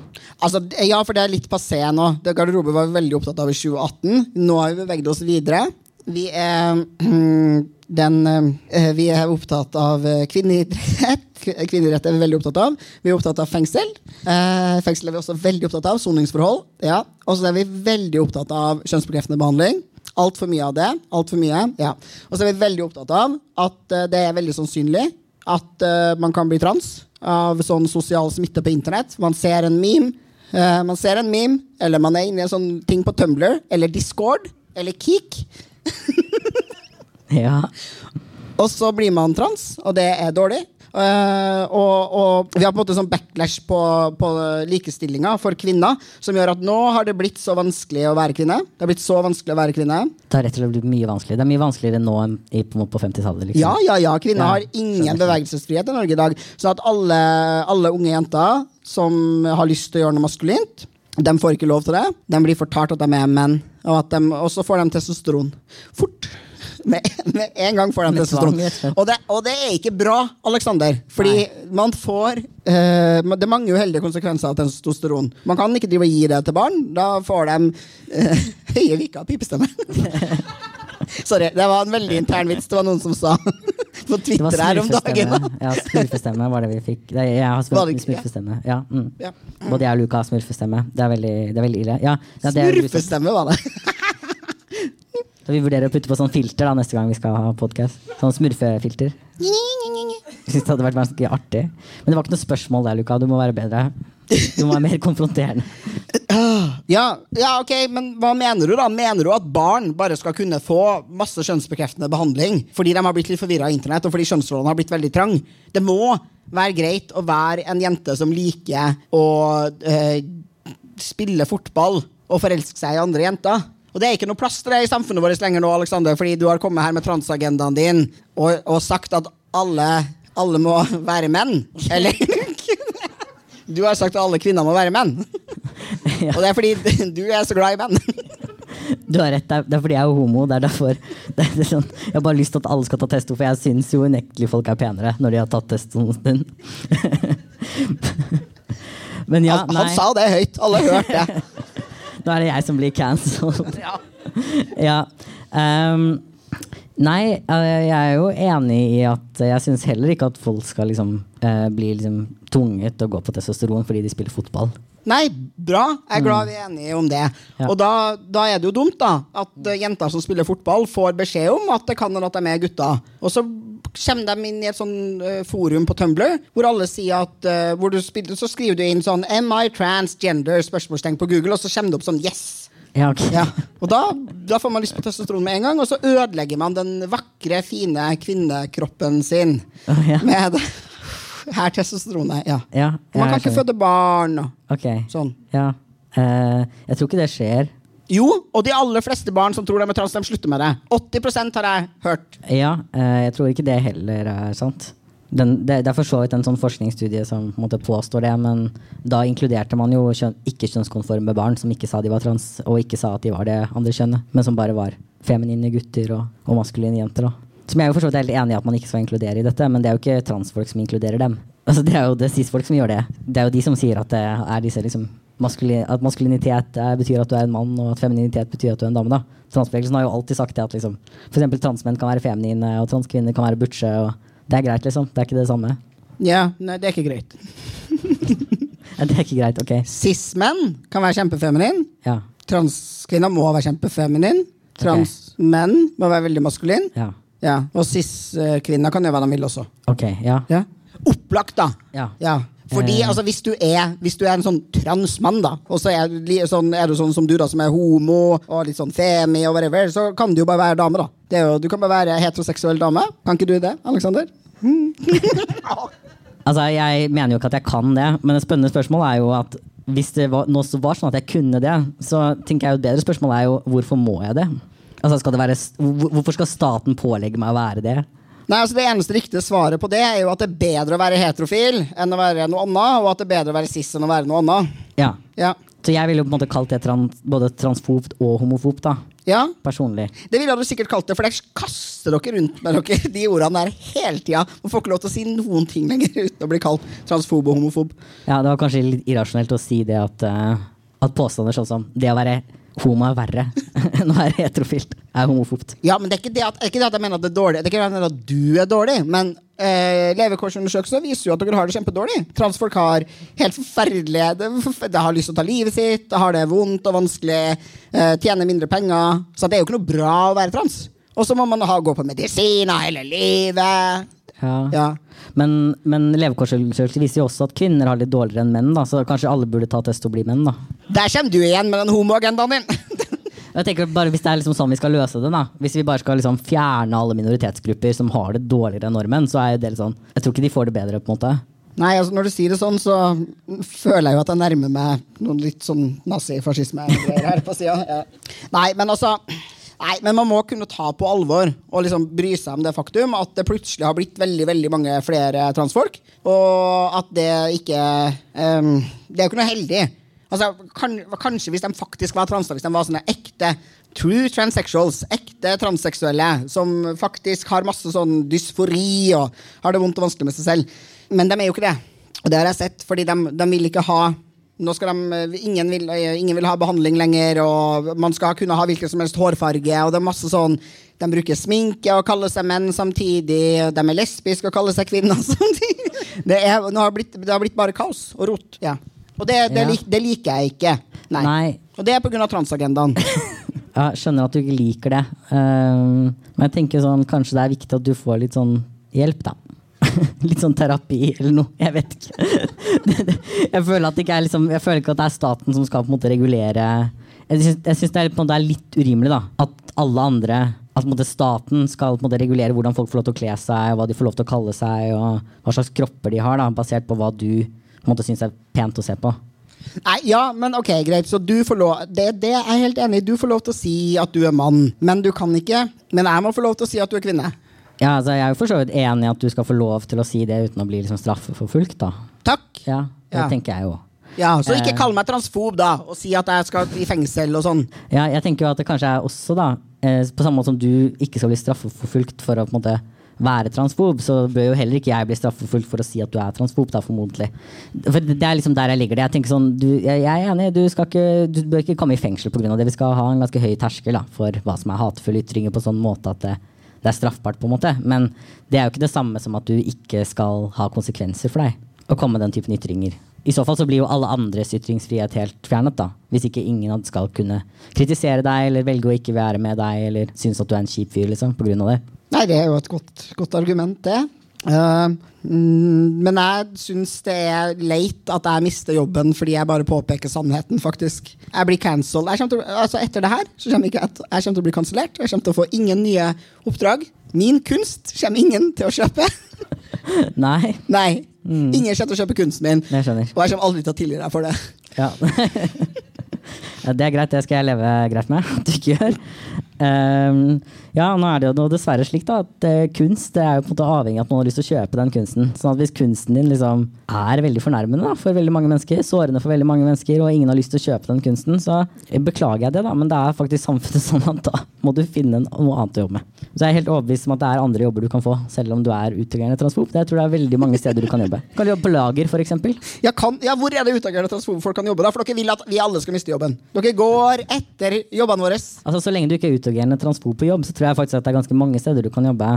Altså, ja, for det er litt passé nå. Det garderober var vi veldig opptatt av i 2018. Nå har vi beveget oss videre. Vi er, den, eh, vi er opptatt av eh, kvinneidrett. Kvinneidrett er vi veldig opptatt av. Vi er opptatt av fengsel. Eh, fengsel er vi også veldig opptatt av. Soningsforhold. Ja. Og så er vi veldig opptatt av kjønnsbekreftende behandling. Altfor mye av det. Alt for mye, ja. Og så er vi veldig opptatt av at uh, det er veldig sannsynlig at uh, man kan bli trans av sånn sosial smitte på internett. Man ser en meme, uh, man ser en meme, eller man er inne i en sånn ting på Tumblr, eller Discord, eller Kik, Ja. og så blir man trans, og det er dårlig. Eh, og, og vi har på en måte sånn backlash på, på likestillinga for kvinner, som gjør at nå har det blitt så vanskelig å være kvinne. Det har blitt så vanskelig å være kvinne. Det har rett og slett blitt mye vanskeligere. Det er mye vanskeligere nå enn i, på, på 50-tallet. Liksom. Ja, ja, ja. Kvinner Ja, har ingen bevegelsesfrihet i Norge i dag. Så at alle, alle unge jenter som har lyst til å gjøre noe maskulint, de får ikke lov til det. De blir fortalt at de er menn, og, at de, og så får de testosteron. Fort. Med, med en gang får den testosteron. og det, og det er ikke bra, Alexander. Fordi man får uh, Det er mange uheldige konsekvenser av testosteron. Man kan ikke drive og gi det til barn. Da får de uh, høye viker pipestemme. Sorry, det var en veldig intern vits. Det var noen som sa på Twitter her om dagen. Ja, smurfestemme var det vi fikk. Jeg har smurfestemme. Ja, mm. Ja. Både jeg og Luka har smurfestemme. Det er veldig, det er veldig ille. Ja. Smurfestemme, var det. Så vi vurderer å putte på sånn filter da neste gang vi skal ha podkast. Sånn smurfefilter. Jeg synes det hadde vært ganske artig. Men det var ikke noe spørsmål der, Luka. Du må være bedre. Du må være mer konfronterende. Ja, ja, ok, men hva mener du da? Mener du at barn bare skal kunne få masse kjønnsbekreftende behandling fordi de har blitt litt forvirra av internett, og fordi kjønnsrollene har blitt veldig trang? Det må være greit å være en jente som liker å eh, spille fotball og forelske seg i andre jenter. Og det er ikke noe plass til det i samfunnet vårt lenger nå, Alexander, fordi du har kommet her med transagendaen din og, og sagt at alle, alle må være menn. Eller Du har sagt at alle kvinner må være menn. Ja. Og det er fordi du er så glad i menn. Du har rett, det er, fordi jeg er homo. Det er derfor det er sånn, Jeg har bare lyst til at alle skal ta testo, for jeg syns jo unektelig folk er penere når de har tatt testoen en stund. Men ja, han, han sa det høyt. Alle hørte det. Nå er det jeg som blir cancelled. Ja. ja. ehm, nei, eh, jeg er jo enig i at jeg syns heller ikke at folk skal liksom, uh, bli liksom tvunget til å gå på testosteron fordi de spiller fotball. Nei, bra. Jeg er glad vi er enige om det. Mm. Ja. Og da, da er det jo dumt da at eh, jenter som spiller fotball, får beskjed om at det kan hende at de er gutter. Og så kommer de inn i et sånn eh, forum på Tumblr hvor alle sier at uh, hvor du spiller, Så skriver du inn sånn Am I transgender? spørsmålstegn på Google, og så kommer det opp sånn Yes. Ja, okay. Ja. Og da, da får man lyst på testosteron med en gang, og så ødelegger man den vakre, fine kvinnekroppen sin oh, ja. med det. Her testosteronet. Ja. Ja, Man kan ikke føde barn og okay. sånn. ja. Uh, jeg tror ikke det skjer. Jo, og de aller fleste barn som tror de er trans, de slutter med det. 80% har jeg hørt. Ja, eh, jeg tror ikke det heller er sant. Den, det, det er for så vidt en sånn forskningsstudie som på påstår det, men da inkluderte man jo kjøn, ikke-kjønnskonforme barn som ikke sa de var trans, og ikke sa at de var det andre kjønnet, men som bare var feminine gutter og, og maskuline jenter. Da. Som jeg er jo for så vidt helt enig i at man ikke skal inkludere i dette, men det er jo ikke transfolk som inkluderer dem. Altså, det er jo det cis-folk som gjør det. Det er jo de som sier at det er disse liksom maskuli- at maskulinitet er, betyr at du er en mann, og at femininitet betyr at du er en dame. da. Transbevegelsen har jo alltid sagt det at liksom, eksempel transmenn kan være feminine, og transkvinner kan være butche. og Det er greit, liksom. Det er ikke det samme. Ja, nei, det er ikke greit. Ja, Det er ikke greit, ok. Cis-menn kan være kjempefeminin. Ja. Transkvinner må være kjempefeminin. Transmenn må være veldig maskulin. Ja. Ja. Og cis-kvinner kan gjøre hva de vil også. Ok, ja. Ja. Opplagt, da. Ja. Fordi Eh. altså, hvis, du er, hvis du er en sånn transmann, da, og så er, sånn, er du sånn som du, da, som er homo og litt sånn femi og whatever, så kan du jo bare være dame, da. Det er jo, du kan bare være heteroseksuell dame. Kan ikke du det, Alexander? Altså, Jeg mener jo ikke at jeg kan det, men et spennende spørsmål er jo at hvis det var, nå så var sånn at jeg kunne det, så tenker jeg jo et bedre spørsmål er jo hvorfor må jeg det? Altså, skal det være, hvorfor skal staten pålegge meg å være det? Nei, altså Det eneste riktige svaret på det er jo at det er bedre å være heterofil enn å være noe annet, og at det er bedre å være cis enn å være noe annet. Ja. Ja. Så jeg ville jo på en måte kalt det trans, både transfobt og homofobt, da. ja, Personlig. det ville du sikkert kalt det, for der kaster dere rundt med dere de ordene der hele tida. Og får ikke lov til å si noen ting lenger uten å bli kalt transfob og homofob. Ja, det var kanskje litt irrasjonelt å si det at, uh, at påstander sånn som det å være homo er verre enn å være heterofilt, er homofobt. Ja, men det er ikke det at, ikke det at jeg mener at det er dårlig. Det er ikke det at du er dårlig, men eh, levekårsundersøkelser viser jo at dere har det kjempedårlig. Transfolk har helt forferdelige Det, det har lyst til å ta livet sitt, det har det vondt og vanskelig, eh, tjener mindre penger. Så det er jo ikke noe bra å være trans. Og så må man ha, gå på medisiner hele livet. Ja. Ja. Men, men levekårsundersøkelser viser jo også at kvinner har litt dårligere enn menn, da, så kanskje alle burde ta test og bli menn, da. Der kommer du igjen med den homoagendaen din! Jeg tenker bare Hvis det er liksom sånn vi skal løse det, da Hvis vi bare skal liksom fjerne alle minoritetsgrupper som har det dårligere enn nordmenn, så er det litt sånn Jeg tror ikke de får det bedre, på en måte. Nei, altså Når du sier det sånn, så føler jeg jo at jeg nærmer meg noen litt sånn nazifascisme-greier her på sida. Ja. Nei, men altså Nei, men man må kunne ta på alvor og liksom bry seg om det faktum at det plutselig har blitt veldig veldig mange flere transfolk, og at det ikke um, Det er jo ikke noe heldig. Altså, kan, Kanskje hvis de faktisk var transer, hvis de var sånne ekte true transsexuals, ekte transseksuelle, som faktisk har masse sånn dysfori og har det vondt og vanskelig med seg selv. Men de er jo ikke det. Og det har jeg sett, fordi de, de vil ikke ha nå skal de, ingen, vil, ingen vil ha behandling lenger, og man skal kunne ha hvilken som helst hårfarge. Og det er masse sånn De bruker sminke og kaller seg menn samtidig. og De er lesbiske og kaller seg kvinner samtidig. Det, er, nå har blitt, det har blitt bare kaos og rot. Ja. Og det, det, Ja. lik, det liker jeg ikke. Nei. Nei. Og det er pga. transagendaen. Jeg skjønner at du ikke liker det. Ehm, men jeg tenker sånn, kanskje det er viktig at du får litt sånn hjelp, da. litt sånn terapi eller noe. Jeg vet ikke. jeg, føler ikke er liksom, jeg føler ikke at det er staten som skal på en måte regulere Jeg syns, det, er, litt urimelig da, at alle andre at måte staten skal på en måte regulere hvordan folk får lov til å kle seg, hva de får lov til å kalle seg, og hva slags kropper de har, da, basert på hva du på syns er pent å se på. Nei, ja, men ok, greit. Så du får lov det, det er jeg helt enig i. Du får lov til å si at du er mann, men du kan ikke Men jeg må få lov til å si at du er kvinne. Ja, altså, Jeg er jo for så vidt enig i at du skal få lov til å si det uten å bli liksom straffeforfulgt. da. Takk. Ja, det Ja. tenker jeg jo. Ja, Så ikke Eh. kall meg transfob, da, og si at jeg skal i fengsel og sånn. Ja, jeg tenker jo at det kanskje er også, da, eh, på samme måte som du ikke skal bli straffeforfulgt for å på en måte være transfob, så bør jo heller ikke jeg bli straffeforfulgt for å si at du er transfob, da, formodentlig. For det er liksom der jeg ligger det. Jeg tenker sånn, du, jeg, jeg er enig, du, skal ikke, du bør ikke komme i fengsel pga. det. Vi skal ha en ganske høy terskel da, for hva som er hatefulle ytringer på sånn måte at det, det er straffbart, på en måte. Men det er jo ikke det samme som at du ikke skal ha konsekvenser for deg å komme med den typen ytringer. I så fall så blir jo alle andres ytringsfrihet helt fjernet, da. Hvis ikke ingen skal kunne kritisere deg eller velge å ikke være med deg eller synes at du er en kjip fyr, liksom, på grunn av det. Nei, det er jo et godt, godt argument, det. Mm, men jeg syns det er leit at jeg mister jobben fordi jeg bare påpeker sannheten, faktisk. Jeg blir cancelled. Til, altså etter det her så kommer ikke jeg, jeg kommer til å bli kansellert. Jeg kommer til å få ingen nye oppdrag. Min kunst kommer ingen til å kjøpe. Nei, Nei. Ingen kommer til å kjøpe kunsten min. jeg. Og jeg kommer aldri til å tilgi deg for det. Ja. ja, det er greit, det skal jeg leve greit med at du ikke gjør. Ehm, ja, nå er det jo dessverre slik da, at eh, kunst det er jo på en måte avhengig av at noen har lyst til å kjøpe den kunsten. Sånn at hvis kunsten din liksom er veldig fornærmende da, for veldig mange mennesker, sårende for veldig mange mennesker, og ingen har lyst til å kjøpe den kunsten, så beklager jeg det, da, men det er faktisk samfunnet sånn at da må du finne noe annet å jobbe med. Så jeg er helt overbevist om at det er andre jobber du kan få, selv om du er utagerende transfob. Det jeg tror det er veldig mange steder du kan jobbe. Du kan jobbe på lager, eksempel. Ja, kan, ja, hvor er det utagerende transfobfolk kan jobbe? da? For dere vil at vi alle skal miste jobben. Dere går etter jobbene våre. Altså, Så lenge du ikke er utagerende transfob på jobb, så tror jeg faktisk at det er ganske mange steder du kan jobbe.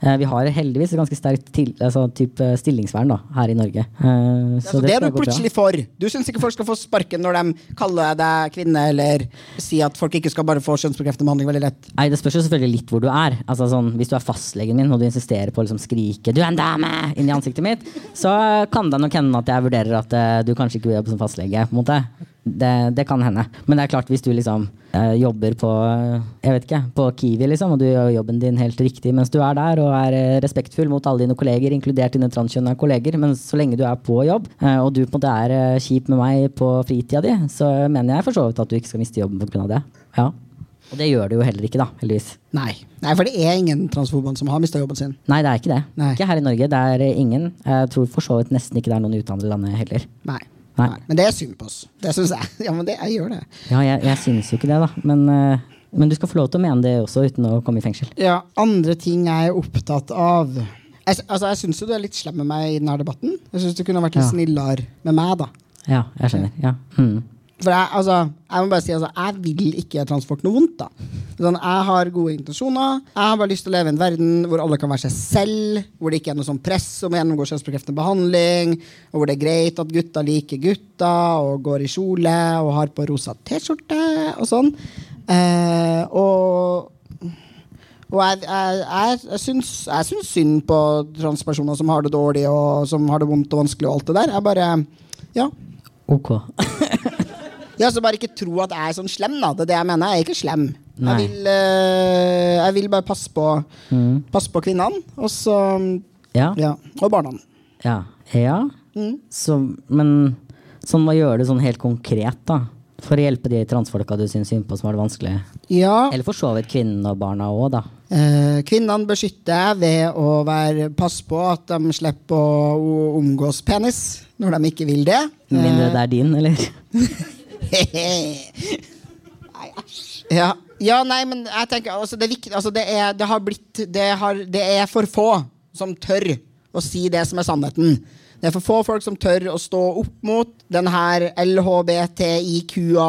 Eh, vi har heldigvis et ganske sterkt til, altså, type stillingsvern da, her i Norge. Så, så Altså, det er du plutselig for. Du syns ikke folk skal få sparken når de kaller deg kvinne, eller sier at folk ikke skal bare få kjønnsbekreftende behandling veldig lett. Nei, Det spørs jo selvfølgelig litt hvor du er. Altså sånn, Hvis du er fastlegen min og du insisterer på å liksom skrike 'du er en dame' inn i ansiktet mitt, så kan det nok hende at jeg vurderer at uh, du kanskje ikke vil jobbe som fastlege. på en måte. Det, det kan hende. Men det er klart hvis du liksom eh, jobber på eh, jeg vet ikke, på Kiwi liksom, og du gjør jobben din helt riktig mens du er der og er eh, respektfull mot alle dine kolleger, inkludert dine transkjønna kolleger, men så lenge du er på jobb, eh, og du på en måte er eh, kjip med meg på fritida di, så mener jeg for så vidt at du ikke skal miste jobben pga. det. Ja. Og det gjør det jo heller ikke, da, heldigvis. Nei. Nei, for det er ingen transforbund som har mista jobben sin. Nei, det er ikke det. Nei. Ikke her i Norge. Det er ingen. Jeg tror for så vidt nesten ikke det er noen i utlandet heller. Nei. Nei. Nei. Men det er synd på oss. Det syns jeg. Ja, men det, jeg gjør det. Ja, jeg, jeg synes jo ikke det, da. Men, eh, men du skal få lov til å mene det også uten å komme i fengsel. Ja, andre ting jeg er opptatt av Jeg, altså, jeg syns jo du er litt slem med meg i denne debatten. Jeg syns du kunne vært litt Ja. snillere med meg, da. Ja, jeg skjønner. Ja. Mm. For jeg, altså, jeg må bare si altså, jeg vil ikke transport noe vondt. da sånn, Jeg har gode intensjoner. Jeg har bare lyst til å leve i en verden hvor alle kan være seg selv. Hvor det ikke er noe sånn press om å gjennomgå kjønnsbekreftende behandling. Og hvor det er greit at gutta liker gutta og går i kjole og har på rosa T-skjorte og sånn. Eh, og og jeg, jeg, jeg, jeg, syns, synd på transpersoner som har det dårlig og som har det vondt og vanskelig. og alt det der. Jeg bare, ja, Ok. Ja, så bare ikke tro at jeg er sånn slem, da. Det er det jeg mener. Jeg er ikke slem. Jeg vil, eh, jeg vil bare passe på, Mm. passe på kvinnene, og så Ja. Ja. Og barna. Ja. ja. Mm. Så, men sånn, hva gjør du sånn helt konkret, da? For å hjelpe de transfolka du syns synd på, som har det vanskelig? Ja. Eller for så vidt kvinnene og barna òg, da. Eh, kvinnene beskytter jeg ved å være, passe på at de slipper å omgås penis når de ikke vil det. Med mindre det er din, eller? Nei, æsj. Ja. ja, nei, men jeg tenker altså, det, er viktig, altså, det, er, det har blitt det, har, det er for få som tør å si det som er sannheten. Det er for få folk som tør å stå opp mot den her LHBTIQA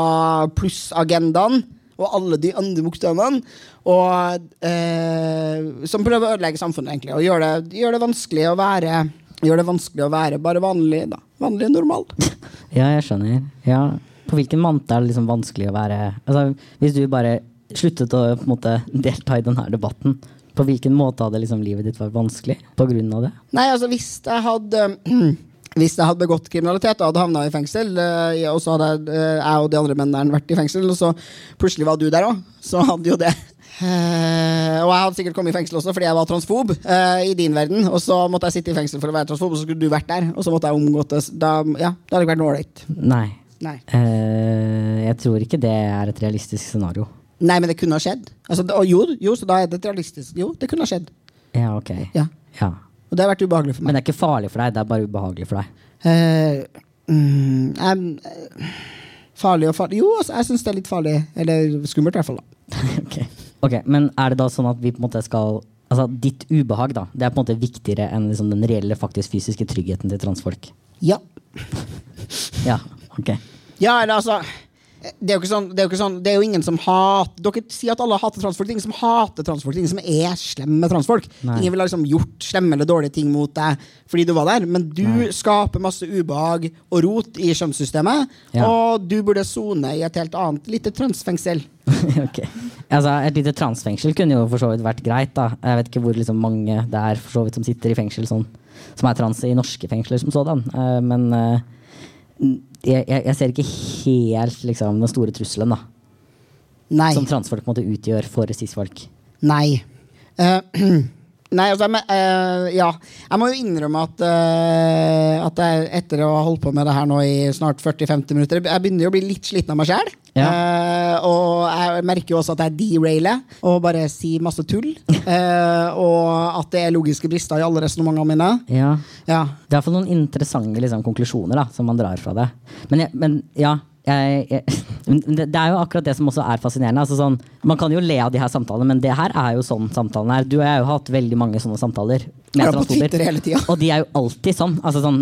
pluss-agendaen og alle de andre bokstavene. Og eh, som prøver å ødelegge samfunnet, egentlig. Og gjør det, gjør det vanskelig å være Gjør det vanskelig å være bare vanlig, da. Vanlig normal. Ja, jeg skjønner. Ja. På hvilken måte er det liksom vanskelig å være altså, Hvis du bare sluttet å måte, delta i denne debatten, på hvilken måte hadde liksom livet ditt vært vanskelig av det? Nei, altså hvis jeg hadde Hvis jeg hadde begått kriminalitet og hadde havna i fengsel, eh, og så hadde eh, jeg og de andre mennene vært i fengsel, og så plutselig var du der òg, så hadde jo det Uh, Og jeg hadde sikkert kommet i fengsel også fordi jeg var transfob uh, i din verden. Og så måtte jeg sitte i fengsel for å være transfob, og så skulle du vært der. Og så måtte jeg omgått det. Da, ja, det hadde ikke vært noe ålreit. Nei. Eh, jeg tror ikke det er et realistisk scenario. Nei, men det kunne ha skjedd. Altså, det, og jo, jo, så da er det et realistisk Jo, det kunne ha skjedd. Ja, ok. Ja. Ja. Og det har vært ubehagelig for meg. Men det er ikke farlig for deg, det er bare ubehagelig for deg. Eh, mm, em, eh, farlig og farlig Jo, altså, jeg syns det er litt farlig. Eller skummelt, i hvert fall. da ok. ok, Men er det da sånn at vi på en måte skal Altså, ditt ubehag, da, det er på en måte viktigere enn liksom den reelle, faktisk fysiske tryggheten til transfolk? Ja. Ja, ok. ja, eller altså det er, jo ikke sånn, det, er jo ikke sånn, det er jo ingen som hater Dere sier at alle hater transfolk. Det er ingen som hater transfolk. Det er ingen som er slemme transfolk. Nei. Ingen ville ha liksom gjort slemme eller dårlige ting mot deg fordi du var der. Men du Nei. skaper masse ubehag og rot i kjønnssystemet. Ja. Og du burde sone i et helt annet lite transfengsel. okay. Altså, et lite transfengsel kunne jo for så vidt vært greit. da. Jeg vet ikke hvor liksom, mange det er for så vidt som sitter i fengsel sånn, som er trans i norske fengsler som sådan. Uh, men eh, jeg, jeg, ser ikke helt liksom, den store trusselen da, Nei. som transfolk måtte utgjøre for cis-folk. Nei. Eh, nei, altså men, eh, Ja. Jeg må jo innrømme at, eh, at jeg etter å ha holdt på med det her nå i snart 40-50 minutter Jeg begynner jo å bli litt sliten av meg sjæl. og jeg merker jo også at jeg derailer og bare sier masse tull. uh, og at det er logiske brister i alle resonnementene mine. Ja. Ja. Det er iallfall noen interessante liksom, konklusjoner da, som man drar fra det. Men, men ja, jeg, jeg, det, er jo akkurat det som også er fascinerende. Altså, sånn, man kan jo le av de her samtalene, men det her er jo sånn samtalen er. Du og jeg har jo hatt veldig mange sånne samtaler med Ja. Og de er jo alltid sånn. Altså sånn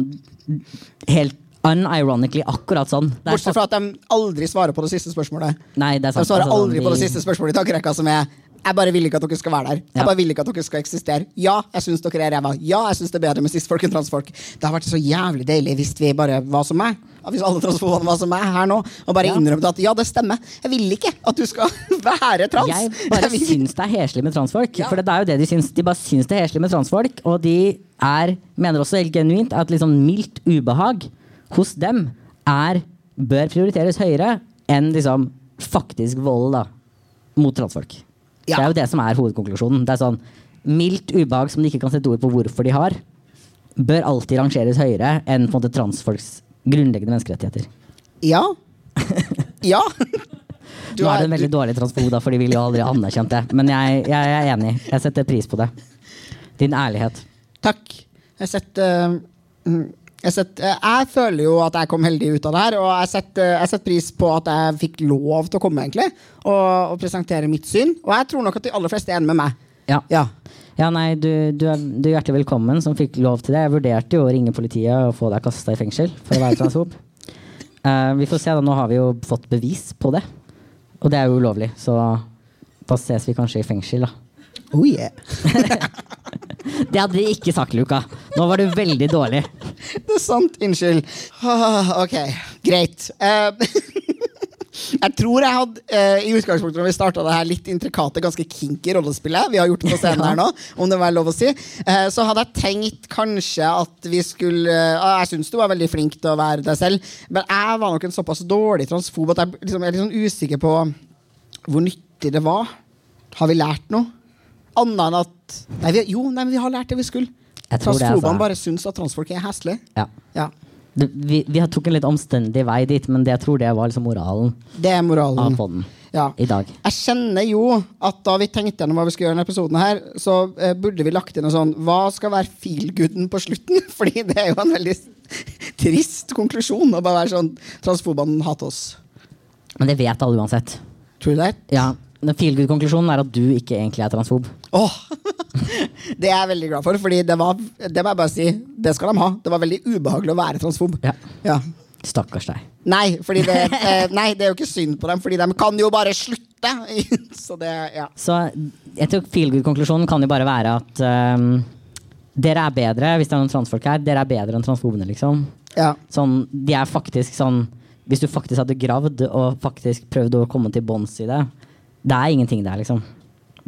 helt unironically akkurat sånn. Bortsett fra at de aldri svarer på det siste spørsmålet. Nei, det er De svarer Altså, aldri på det de- siste spørsmålet i tankerekka, som er jeg bare vil ikke at dere skal være der. Jeg bare vil ikke at dere skal eksistere. Ja, jeg syns dere er ræva. Ja, jeg syns det er bedre med cis-folk enn transfolk. Det har vært så jævlig deilig hvis vi bare var som meg. Hvis alle transfolkene var som meg her nå, og bare Ja. innrømte at ja, det stemmer. Jeg vil ikke at du skal være trans. Jeg bare jeg syns det er heslig med transfolk. Ja. For det er jo det de syns. De bare syns det er heslig med transfolk. Og de er, mener også helt genuint at liksom mildt ubehag hos dem er, bør prioriteres høyere enn liksom faktisk vold da, mot transfolk. Ja. Det er jo det som er hovedkonklusjonen. Det er sånn Mildt ubehag som de ikke kan sette ord på hvorfor de har, bør alltid rangeres høyere enn på en måte transfolks grunnleggende menneskerettigheter. Ja. Ja. Du Nå er det en veldig dårlig transfob, da, for de ville jo aldri anerkjent det. Men jeg, jeg er enig. Jeg setter pris på det. Din ærlighet. Takk. Jeg setter mm, jeg, setter, jeg føler jo at jeg kom heldig ut av det her, og jeg setter, setter pris på at jeg fikk lov til å komme egentlig, og, og presentere mitt syn. Og jeg tror nok at de aller fleste er enig med meg. Ja. Ja. Ja, nei, du, du, er, du er hjertelig velkommen som fikk lov til det. Jeg vurderte jo å ringe politiet og få deg kasta i fengsel for å være transfob. uh, vi får se, da. Nå har vi jo fått bevis på det. Og det er jo ulovlig, så da ses vi kanskje i fengsel, da. Oh yeah. Det hadde de ikke sagt, Luka. Nå var du veldig dårlig. Det er sant. Unnskyld. Ah, ok, greit. Eh, jeg tror jeg hadde eh, i utgangspunktet når vi starta det her litt intrikate, ganske kinky rollespillet vi har gjort det på scenen her nå, om det var lov å si, eh, så hadde jeg tenkt kanskje at vi skulle eh, Jeg syns du var veldig flink til å være deg selv, men jeg var nok en såpass dårlig transfob at jeg liksom, er litt sånn usikker på hvor nyttig det var. Har vi lært noe? Annet enn at nei, vi, Jo, nei, vi har lært det vi skulle. Jeg tror det, Transfobene altså. bare syns at transfolk er heslige. Ja. Ja. Det, vi, vi tok en litt omstendig vei dit, men det jeg tror det var liksom moralen Det er moralen. av podden Ja. i dag. Jeg kjenner jo at da vi tenkte gjennom hva vi skulle gjøre i denne episoden, her, så eh, burde vi lagt inn en sånn Hva skal være feelgooden på slutten? Fordi det er jo en veldig trist konklusjon å bare være sånn Transfobene hater oss. Men det vet alle uansett. Tror du det? Ja, Feelgood-konklusjonen er at du ikke egentlig er transfob. Åh! det er jeg veldig glad for, Fordi det var Det må jeg bare si. Det skal de ha. Det var veldig ubehagelig å være transfob. Ja. Ja. Stakkars deg. Nei, fordi det, eh, nei, det er jo ikke synd på dem, Fordi de kan jo bare slutte. Så det, ja. Så jeg tror feelgood-konklusjonen kan jo bare være at um, dere er bedre, hvis det er noen transfolk her, dere er bedre enn transfobene, liksom. ja. Sånn, de er faktisk sånn Hvis du faktisk hadde gravd og faktisk prøvd å komme til bunns i det, det er ingenting der, liksom.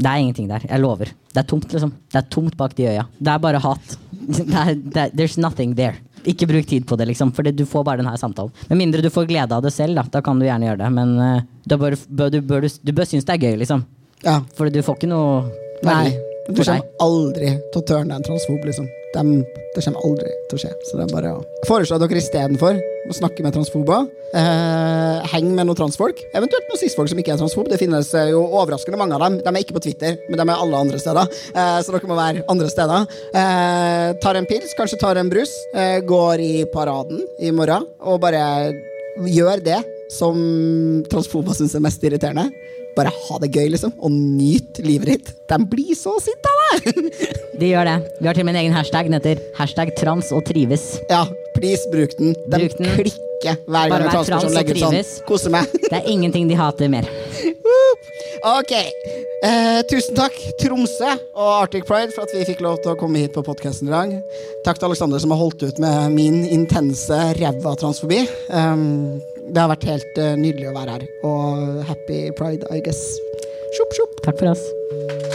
Det er ingenting der. Jeg lover. Det er tomt, liksom. Det er tomt bak de øya. Det er bare hat. Det er, det er, there's nothing there. Ikke bruk tid på det, liksom, for du får bare denne samtalen. Med mindre du får glede av det selv, da, da kan du gjerne gjøre det. Men uh, da bør, bør, du, bør, du, du bør synes det er gøy, liksom. ja. For du får ikke noe Nei. verdi Du kommer aldri til å tørne en transfob, liksom. Dem- det kommer aldri til å skje. Så det er bare å foreslå dere istedenfor å snakke med transfober. Eh, heng med noen transfolk. Eventuelt noen cis-folk som ikke er transfob. Det finnes eh, jo overraskende mange av dem. De er ikke på Twitter, men de er alle andre steder. Eh, så dere må være andre steder. Eh, tar en pils, kanskje tar en brus. Eh, går i paraden i morgen og bare gjør det som transfober syns er mest irriterende. Bare ha det gøy, liksom, og nyt livet ditt. De blir så sinte av deg! De gjør det. Vi har til og med en egen hashtag. Den heter hashtag trans og trives. ja, please, bruk den. De Bruk den. klikker hver gang en transperson legger ut sånn. Kose meg. Det er ingenting de hater mer. ok. Eh, tusen takk, Tromsø og Arctic Pride, for at vi fikk lov til å komme hit på podkasten i dag. Takk til Alexander som har holdt ut med min intense ræva transfobi. Um, det har vært helt uh, nydelig å være her. Og happy pride, I guess. Sjopp, sjopp. Takk for oss.